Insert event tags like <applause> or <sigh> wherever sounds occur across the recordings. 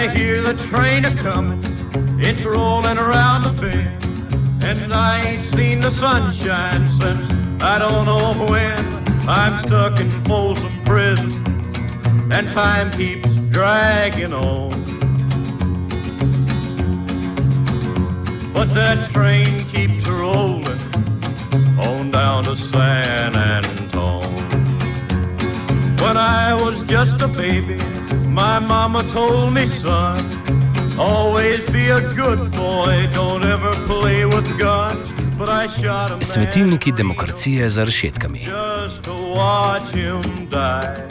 I hear the train a coming, it's rolling around the bend, and I ain't seen the sunshine since I don't know when. I'm stuck in Folsom Prison, and time keeps dragging on. But that train keeps rolling on down to San Antone. When I was just a baby, my mama told me, son, always be a good boy, don't ever play with guns. But I shot a man Svetilniki demokracije za rešetkami. just to watch him die.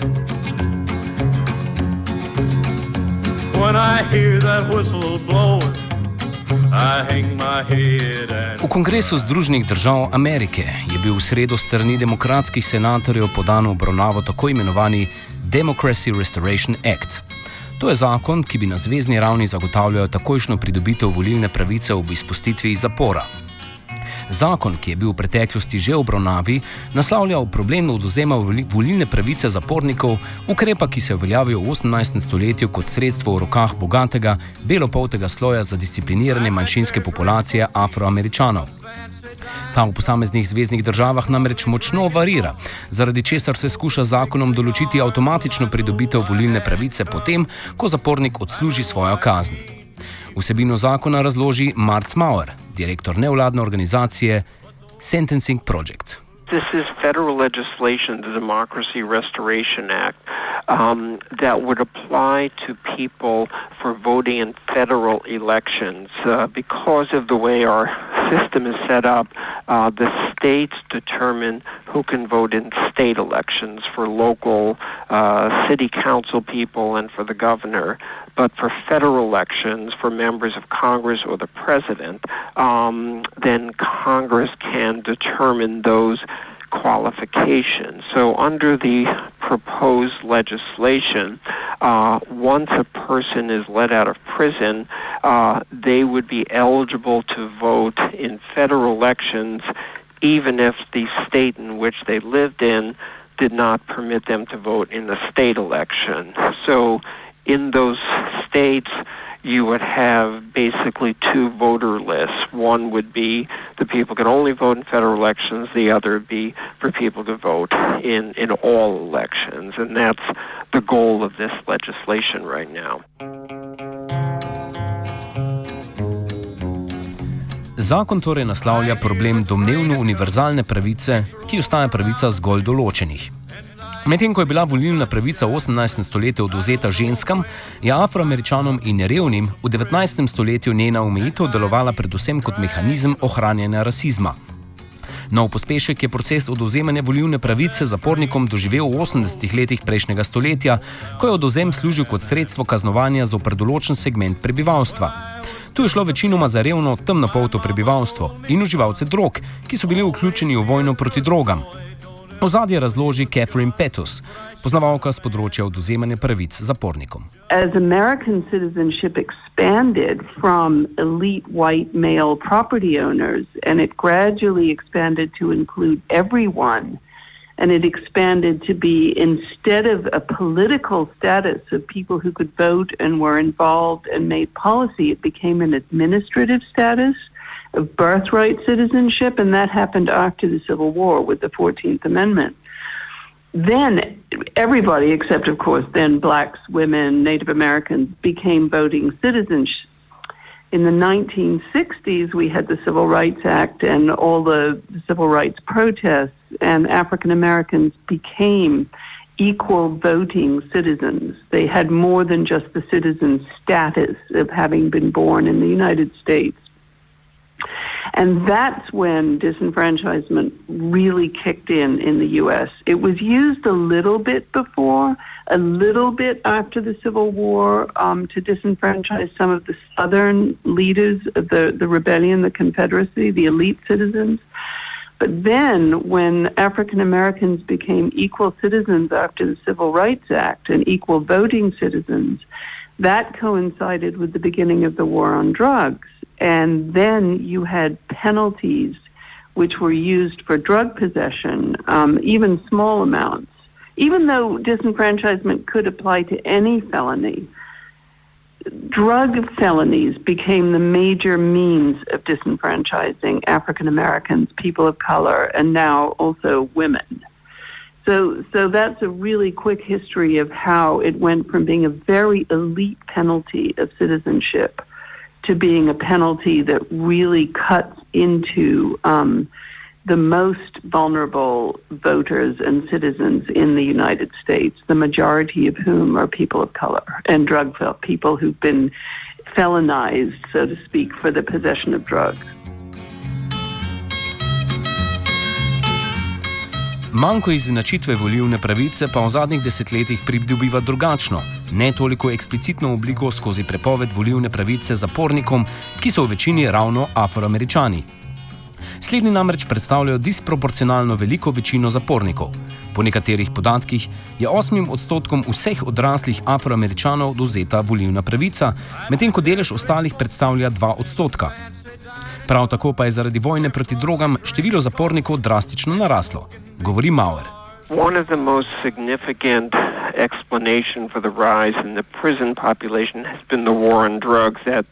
When I hear that whistle blowing, V kongresu Združenih držav Amerike je bil v sredo strani demokratskih senatorjev podan obravnavo tako imenovani Democracy Restoration Act. To je zakon, ki bi na zvezdni ravni zagotavljal takojšno pridobitev volilne pravice ob izpustitvi iz zapora. Zakon, ki je bil v preteklosti že v obravnavi, naslavlja problem oduzema voli- volilne pravice zapornikov, ukrepa, ki se je uveljavil v 18. stoletju kot sredstvo v rokah bogatega, belopoltega sloja za discipliniranje manjšinske populacije afroameričanov. Ta v posameznih zvezdnih državah namreč močno varira, zaradi česar se skuša zakonom določiti avtomatično pridobitev volilne pravice potem, ko zapornik odsluži svojo kazen. Vsebino zakona razloži Marc Mauer, direktor nevladne organizacije Sentencing Project. This is federal legislation, the Democracy Restoration Act, um, that would apply to people for voting in federal elections. Uh, because of the way our system is set up, uh, the states determine who can vote in state elections for local uh, city council people and for the governor. But for federal elections, for members of Congress or the president, um, then Congress can determine those qualifications. So, under the proposed legislation, uh, once a person is let out of prison, uh, they would be eligible to vote in federal elections, even if the state in which they lived in did not permit them to vote in the state election. So, in those states, you would have basically two voter lists. One would be the people can only vote in federal elections, the other would be for people to vote in, in all elections. And that's the goal of this legislation right now. Zakon torej naslavlja problem domnevno univerzalne pravice, ki ostaja pravica zgolj določenih. Medtem ko je bila volilna pravica v 18. stoletju oduzeta ženskam, je afroameričanom in revnim v 19. stoletju njena omejitev delovala predvsem kot mehanizem ohranjanja rasizma. Nov pospešek je proces oduzemanja volilne pravice zapornikom doživel v 80. letih prejšnjega stoletja, ko je oduzem služil kot sredstvo kaznovanja za določen segment prebivalstva. Tu je šlo večinoma za revno, temnopolto prebivalstvo in uživalce drog, ki so bili vključeni v vojno proti drogam. Ozadje razloži Catherine Petus, poznavalka z področja oduzemanja pravic zapornikom. as American citizenship expanded from elite white male property owners and it gradually expanded to include everyone, and it expanded to be instead of a political status of people who could vote and were involved and made policy, it became an administrative status of birthright citizenship, and that happened after the Civil War with the 14th Amendment. then everybody, except of course then blacks, women, Native Americans, became voting citizens. In the 1960s, we had the Civil Rights Act and all the civil rights protests, and African Americans became equal voting citizens. They had more than just the citizen status of having been born in the United States. And that's when disenfranchisement really kicked in in the U.S. It was used a little bit before, a little bit after the Civil War um, to disenfranchise some of the Southern leaders of the, the rebellion, the Confederacy, the elite citizens. But then, when African Americans became equal citizens after the Civil Rights Act and equal voting citizens, that coincided with the beginning of the war on drugs. And then you had penalties which were used for drug possession, um, even small amounts. Even though disenfranchisement could apply to any felony, drug felonies became the major means of disenfranchising African Americans, people of color, and now also women. So, so that's a really quick history of how it went from being a very elite penalty of citizenship to being a penalty that really cuts into um, the most vulnerable voters and citizens in the United States, the majority of whom are people of color and drug people who've been felonized, so to speak, for the possession of drugs. Manjko izenačitve volivne pravice pa v zadnjih desetletjih pridobiva drugačno, ne toliko eksplicitno obliko skozi prepoved volivne pravice zapornikom, ki so v večini ravno afroameričani. Slednji namreč predstavljajo disproporcionalno veliko večino zapornikov. Po nekaterih podatkih je 8 odstotkom vseh odraslih afroameričanov dozeta volivna pravica, medtem ko delež ostalih predstavlja 2 odstotka. Prav tako pa je zaradi vojne proti drogam število zapornikov drastično naraslo, govori Mauer. One of the most significant explanations for the rise in the prison population has been the war on drugs that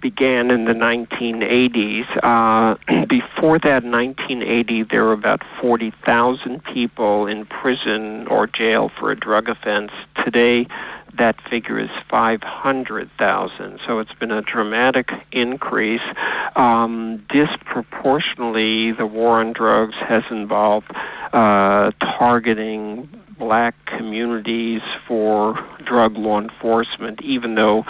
began in the 1980s. Uh, <clears throat> before that, 1980, there were about 40,000 people in prison or jail for a drug offense. Today, that figure is 500,000. So it's been a dramatic increase. Um, disproportionately, the war on drugs has involved uh, targeting black communities for drug law enforcement, even though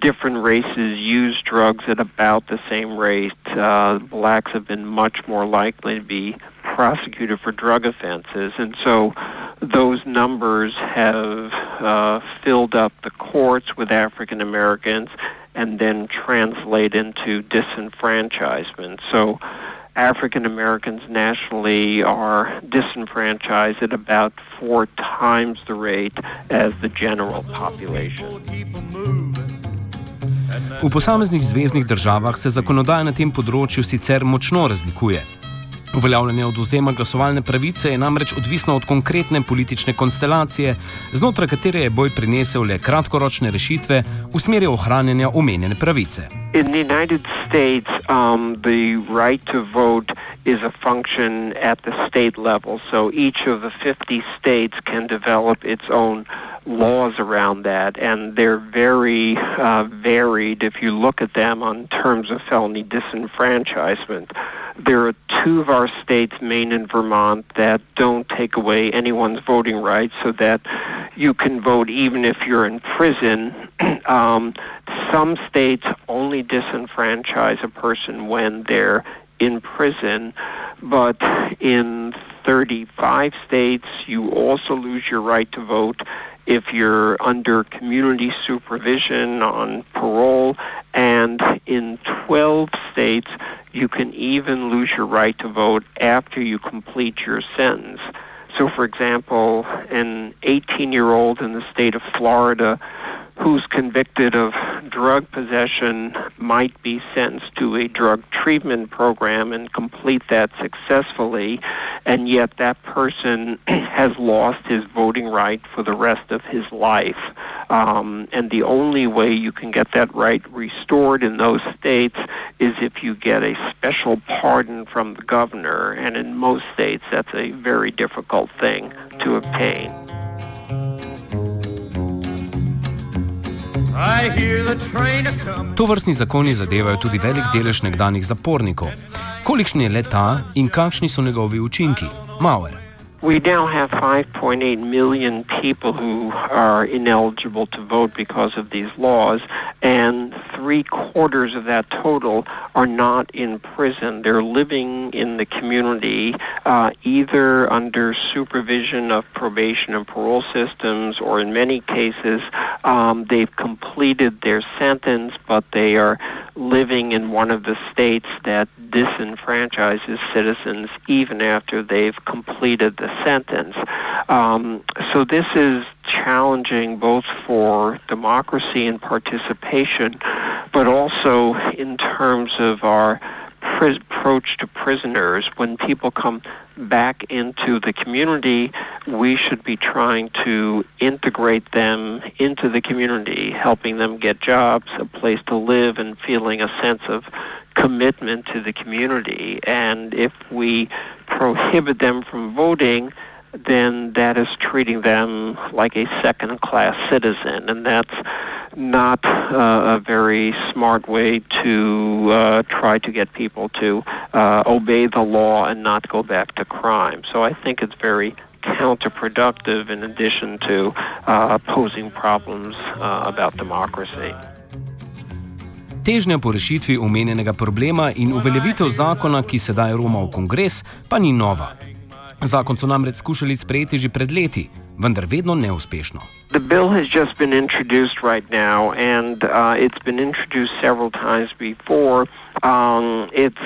different races use drugs at about the same rate. Uh, blacks have been much more likely to be prosecuted for drug offenses, and so those numbers have uh, filled up the courts with African Americans and then translate into disenfranchisement. So African Americans nationally are disenfranchised at about four times the rate as the general population. V posameznih zvezdnih državah se zakonodaja na tem področju sicer močno razlikuje. Uveljavljanje oduzema glasovalne pravice je namreč odvisno od konkretne politične konstelacije, znotraj katere je boj prinesel le kratkoročne rešitve v smeri ohranjanja omenjene pravice. In the United States, um, the right to vote is a function at the state level. So each of the 50 states can develop its own laws around that, and they're very uh, varied if you look at them on terms of felony disenfranchisement. There are two of our states, Maine and Vermont, that don't take away anyone's voting rights so that you can vote even if you're in prison. <clears throat> um, some states only disenfranchise a person when they're in prison, but in 35 states, you also lose your right to vote if you're under community supervision on parole, and in 12 states, you can even lose your right to vote after you complete your sentence. So, for example, an 18 year old in the state of Florida who's convicted of drug possession might be sentenced to a drug treatment program and complete that successfully, and yet that person <clears throat> has lost his voting right for the rest of his life. Um, and the only way you can get that right restored in those states is if you get a special pardon from the governor. And in most states, that's a very difficult thing to obtain. To vrstni zakoni zadevajo tudi velik delež nekdanjih zapornikov. Kolikšni je le ta in kakšni so njegovi učinki? Mauer. We now have 5.8 million people who are ineligible to vote because of these laws, and three quarters of that total are not in prison. They're living in the community, uh, either under supervision of probation and parole systems, or in many cases, um, they've completed their sentence, but they are living in one of the states that disenfranchises citizens even after they've completed the sentence. Um, so this is challenging both for democracy and participation, but also in terms of our approach to prisoners. When people come back into the community, we should be trying to integrate them into the community, helping them get jobs, a place to live, and feeling a sense of commitment to the community. And if we prohibit them from voting, then that is treating them like a second class citizen. And that's not uh, a very smart way to uh, try to get people to uh, obey the law and not go back to crime. So I think it's very counterproductive in addition to uh, posing problems uh, about democracy. Težnja po rešitvi omenjenega problema in uveljavitev zakona, ki sedaj roma v kongres, pa ni nova. Zakon so namreč skušali sprejeti že pred leti, vendar vedno neuspešno. The bill has just been introduced right now, and uh, it's been introduced several times before. Um, it's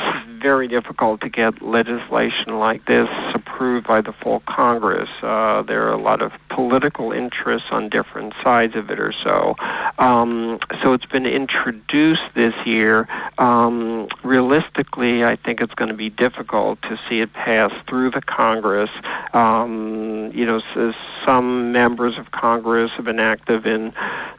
very difficult to get legislation like this approved by the full Congress. Uh, there are a lot of political interests on different sides of it or so. Um, so it's been introduced this year. Um, realistically, I think it's going to be difficult to see it pass through the Congress. Um, you know, some members of Congress have been active in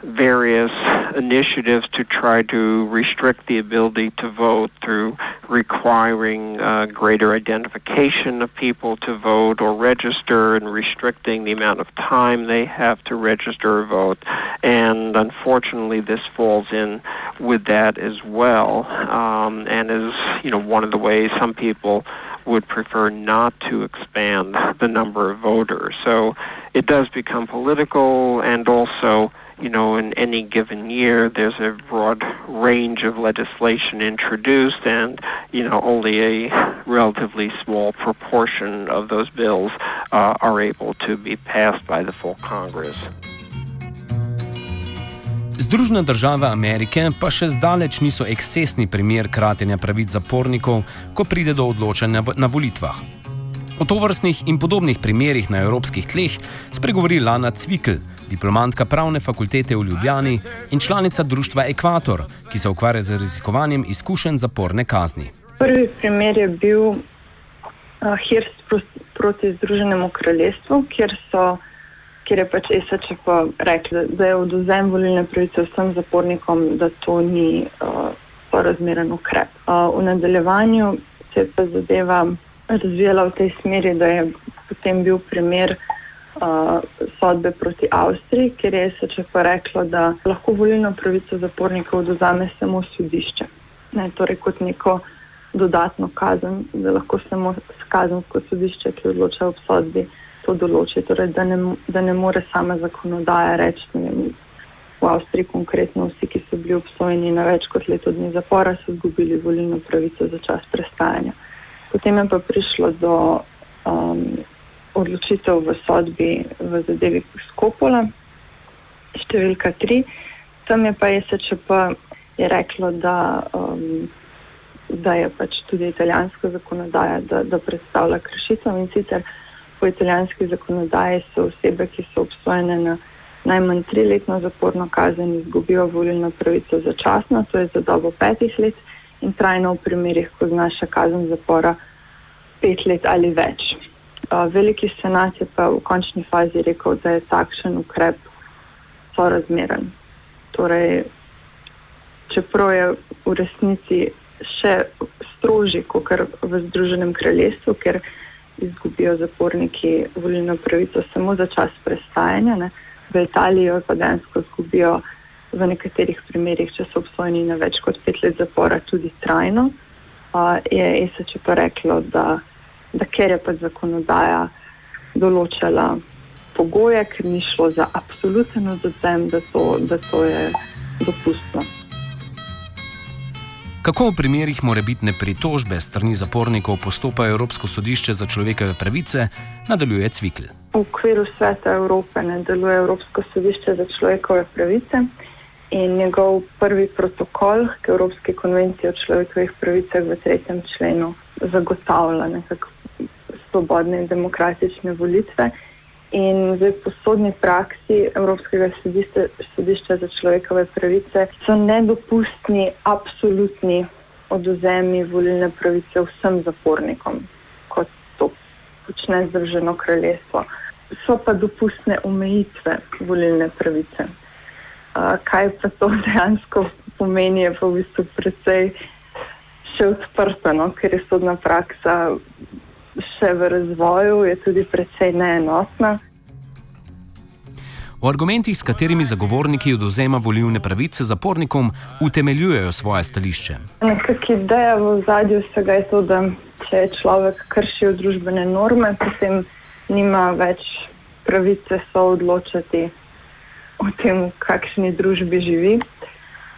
various initiatives to try to restrict the ability to vote through requiring uh, greater identification of people to vote or register and restricting the amount of time they have to register or vote. And unfortunately, this falls in with that as well, um, and is you know one of the ways some people would prefer not to expand the number of voters. So it does become political and also you know, in any given year, there's a broad range of legislation introduced, and, you know, only a relatively small proportion of those bills uh, are able to be passed by the full Congress. Združene države Amerike pa še zdaleč niso ekscesni primer kratenja pravic zapornikov, ko pride do odločanja na volitvah. O tovrstnih in podobnih primerih na evropskih tleh spregovori Lana Cvikl, diplomantka pravne fakultete v Ljubljani in članica društva Ekvator, ki se ukvarja z raziskovanjem izkušenj zaporne kazni. Prvi primer je bil uh, Hirst proti Združenemu kraljestvu, kjer, so, kjer je pač SHP rekli, da je oduzem volilne pravice vsem zapornikom, da to ni uh, sorazmeren ukrep. Uh, v nadaljevanju se je pa zadeva razvijala v tej smeri, da je potem bil primer uh, sodbe proti Avstriji, kjer je pa reklo, da lahko volilno pravico zapornikov dozame samo sodišče. Ne, torej kot neko dodatno kazen, da lahko samo kazensko sodišče, ki odloča ob sodbi, to določi. Torej, da, ne, da ne more sama zakonodaja reči, ne vem, v Avstriji konkretno vsi, ki so bili obsojeni na več kot leto dni zapora, so izgubili volilno pravico za čas prestajanja. Potem je pa prišlo do um, odločitev v sodbi v zadevi Skopola, številka tri. Tam je pa SČP je reklo, da, um, da je pač tudi italijanska zakonodaja, da, da predstavlja kršitev in sicer po italijanski zakonodaji so osebe, ki so obsojene na najmanj triletno zaporno kazen, izgubijo volilno pravico začasno, to je za dobo petih let in trajno v primerih, ko znaša kazen zapora pet let ali več. Veliki senat je pa v končni fazi rekel, da je takšen ukrep sorazmeren. Torej, čeprav je v resnici še strožji kot v Združenem kraljestvu, ker izgubijo zaporniki volilno pravico samo za čas prestajanja, ne. v Italiji pa dejansko izgubijo v nekaterih primerjih, če so obsojeni na več kot pet let zapora, tudi trajno. Uh, je ESČ pa reklo, da, da ker je pa zakonodaja določala pogoje, ker ni šlo za absoluten odzem, da, da to je dopustno. Kako v primerih morebitne pritožbe strani zapornikov postopa Evropsko sodišče za človekove pravice, nadaljuje Cvikl. V okviru sveta Evrope ne deluje Evropsko sodišče za človekove pravice in njegov prvi protokol k Evropski konvenciji o človekovih pravicah v tretjem členu zagotavlja nekako svobodne in demokratične volitve. In v posodni praksi Evropskega sodišča, sodišča za človekove pravice so nedopustni absolutni oduzemi volilne pravice vsem zapornikom, kot to počne Združeno kraljestvo. So pa dopustne omejitve volilne pravice. Kaj pa to dejansko pomeni, je pa v bistvu precej še odprto, no? ker je sodna praksa še v razvoju, je tudi precej neenotna. O argumentih, s katerimi zagovorniki oduzema volilne pravice zapornikom, utemeljujejo svoje stališče. Nekakšna ideja v zadju vsega je to, da če je človek kršil družbene norme, potem nima več pravice so odločati o tem, v kakšni družbi živi.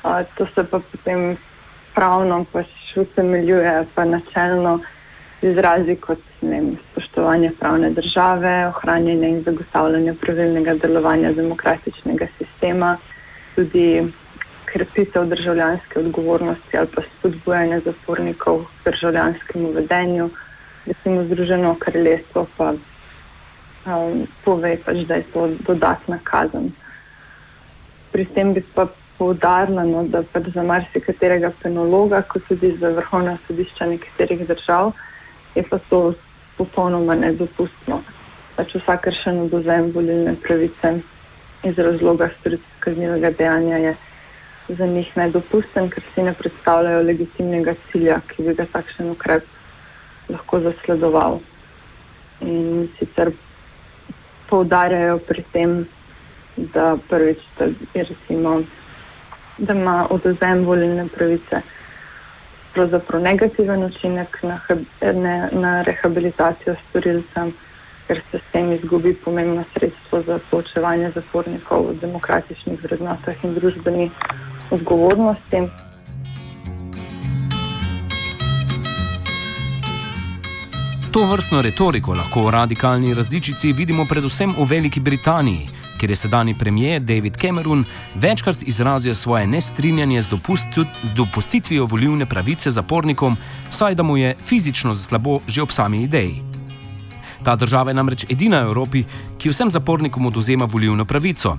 To se pa potem pravno pač utemeljuje, pa načelno izrazi kot vem, spoštovanje pravne države, ohranjanje in zagotavljanje pravilnega delovanja demokratičnega sistema, tudi krepitev državljanske odgovornosti ali pa spodbujanje zapornikov k državljanskemu vedenju. Recimo Združeno kraljestvo pa um, pove, pač, da je to dodatna kazen. Pri tem bi pa poudarila, no, da pač za marsikaterega penologa, kot tudi za vrhovna sodišča nekaterih držav, je pa to popolnoma nedopustno. Pač vsakršen oduzem volilne pravice iz razloga storitve kaznivega dejanja je za njih nedopusten, ker si ne predstavljajo legitimnega cilja, ki bi ga takšen ukrep lahko zasledoval. In sicer poudarjajo pri tem, da prvič, da, recimo, da ima oduzem volilne pravice pravzaprav negativen učinek na, ne, na rehabilitacijo storilcem, ker se s tem izgubi pomembno sredstvo za poučevanje zapornikov v demokratičnih vrednotah in družbeni odgovornosti. To vrstno retoriko lahko v radikalni različici vidimo predvsem v Veliki Britaniji, kjer je sedajni premijer David Cameron večkrat izrazil svoje nestrinjanje z, z dopustitvijo volilne pravice zapornikom, saj da mu je fizično slabo že ob sami ideji. Ta država je namreč edina v Evropi, ki vsem zapornikom oduzema volilno pravico,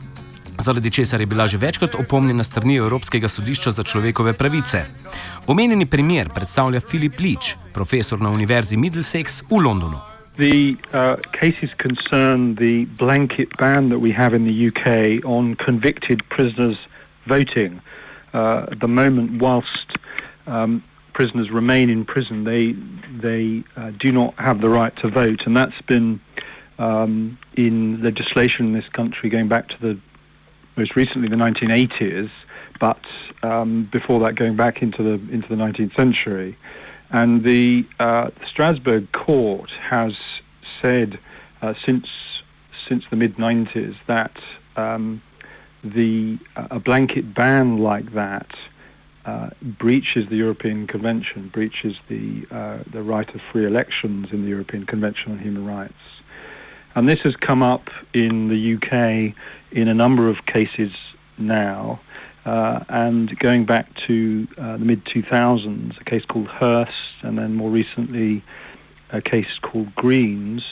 zaradi česar je bila že večkrat opomnjena strani Evropskega sodišča za človekove pravice. Omenjeni primer predstavlja Filip Leach, profesor na Univerzi Middlesex v Londonu. The uh, cases concern the blanket ban that we have in the UK on convicted prisoners voting. Uh, at the moment, whilst um, prisoners remain in prison, they they uh, do not have the right to vote, and that's been um, in legislation in this country going back to the most recently the 1980s, but um, before that going back into the into the 19th century. And the uh, Strasbourg court has said uh, since since the mid 90s that um, the a blanket ban like that uh, breaches the European Convention, breaches the uh, the right of free elections in the European Convention on Human Rights. And this has come up in the UK in a number of cases now. Uh, and going back to uh, the mid 2000s, a case called Hearst, and then more recently a case called Greens,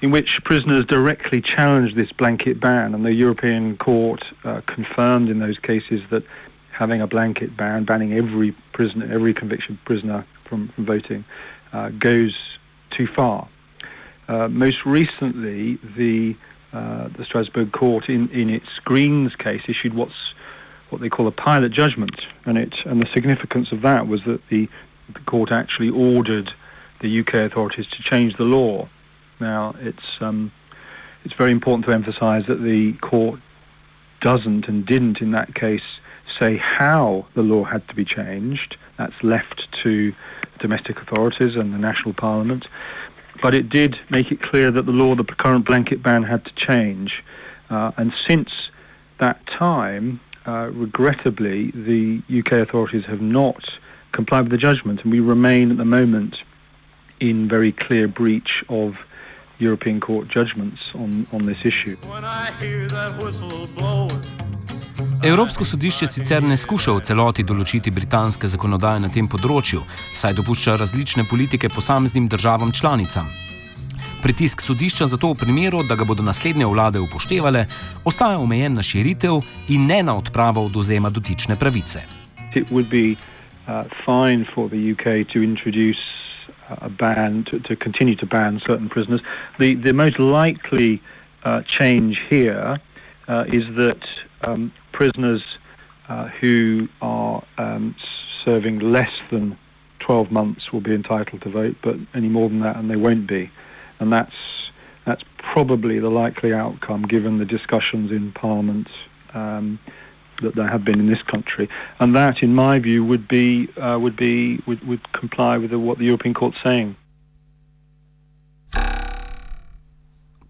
in which prisoners directly challenged this blanket ban, and the European Court uh, confirmed in those cases that having a blanket ban, banning every prisoner, every conviction prisoner from, from voting, uh, goes too far. Uh, most recently, the uh, the Strasbourg court in, in its Greens case issued what's what they call a pilot judgment, and it and the significance of that was that the, the court actually ordered the UK authorities to change the law. Now it's um, it's very important to emphasise that the court doesn't and didn't in that case say how the law had to be changed. That's left to domestic authorities and the national parliament. But it did make it clear that the law, the current blanket ban, had to change. Uh, and since that time, uh, regrettably, the UK authorities have not complied with the judgment, and we remain at the moment in very clear breach of European Court judgments on, on this issue. Evropsko sodišče sicer ne skuša v celoti določiti britanske zakonodaje na tem področju, saj dopušča različne politike posameznim državam članicam. Pritisk sodišča zato v primeru, da ga bodo naslednje vlade upoštevale, ostaja omejen na širitev in ne na odpravo oduzema dotične pravice. It would be uh, fine for the UK to introduce a ban to, to continue to ban certain prisoners. The the most likely uh, change here uh, is that um, prisoners uh, who are um, serving less than 12 months will be entitled to vote, but any more than that, and they won't be. And that's that's probably the likely outcome, given the discussions in Parliament um, that there have been in this country. And that, in my view, would be uh, would be would, would comply with what the European Court's saying.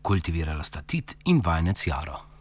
Kultivirala sta Tit in Vajnec Jaro.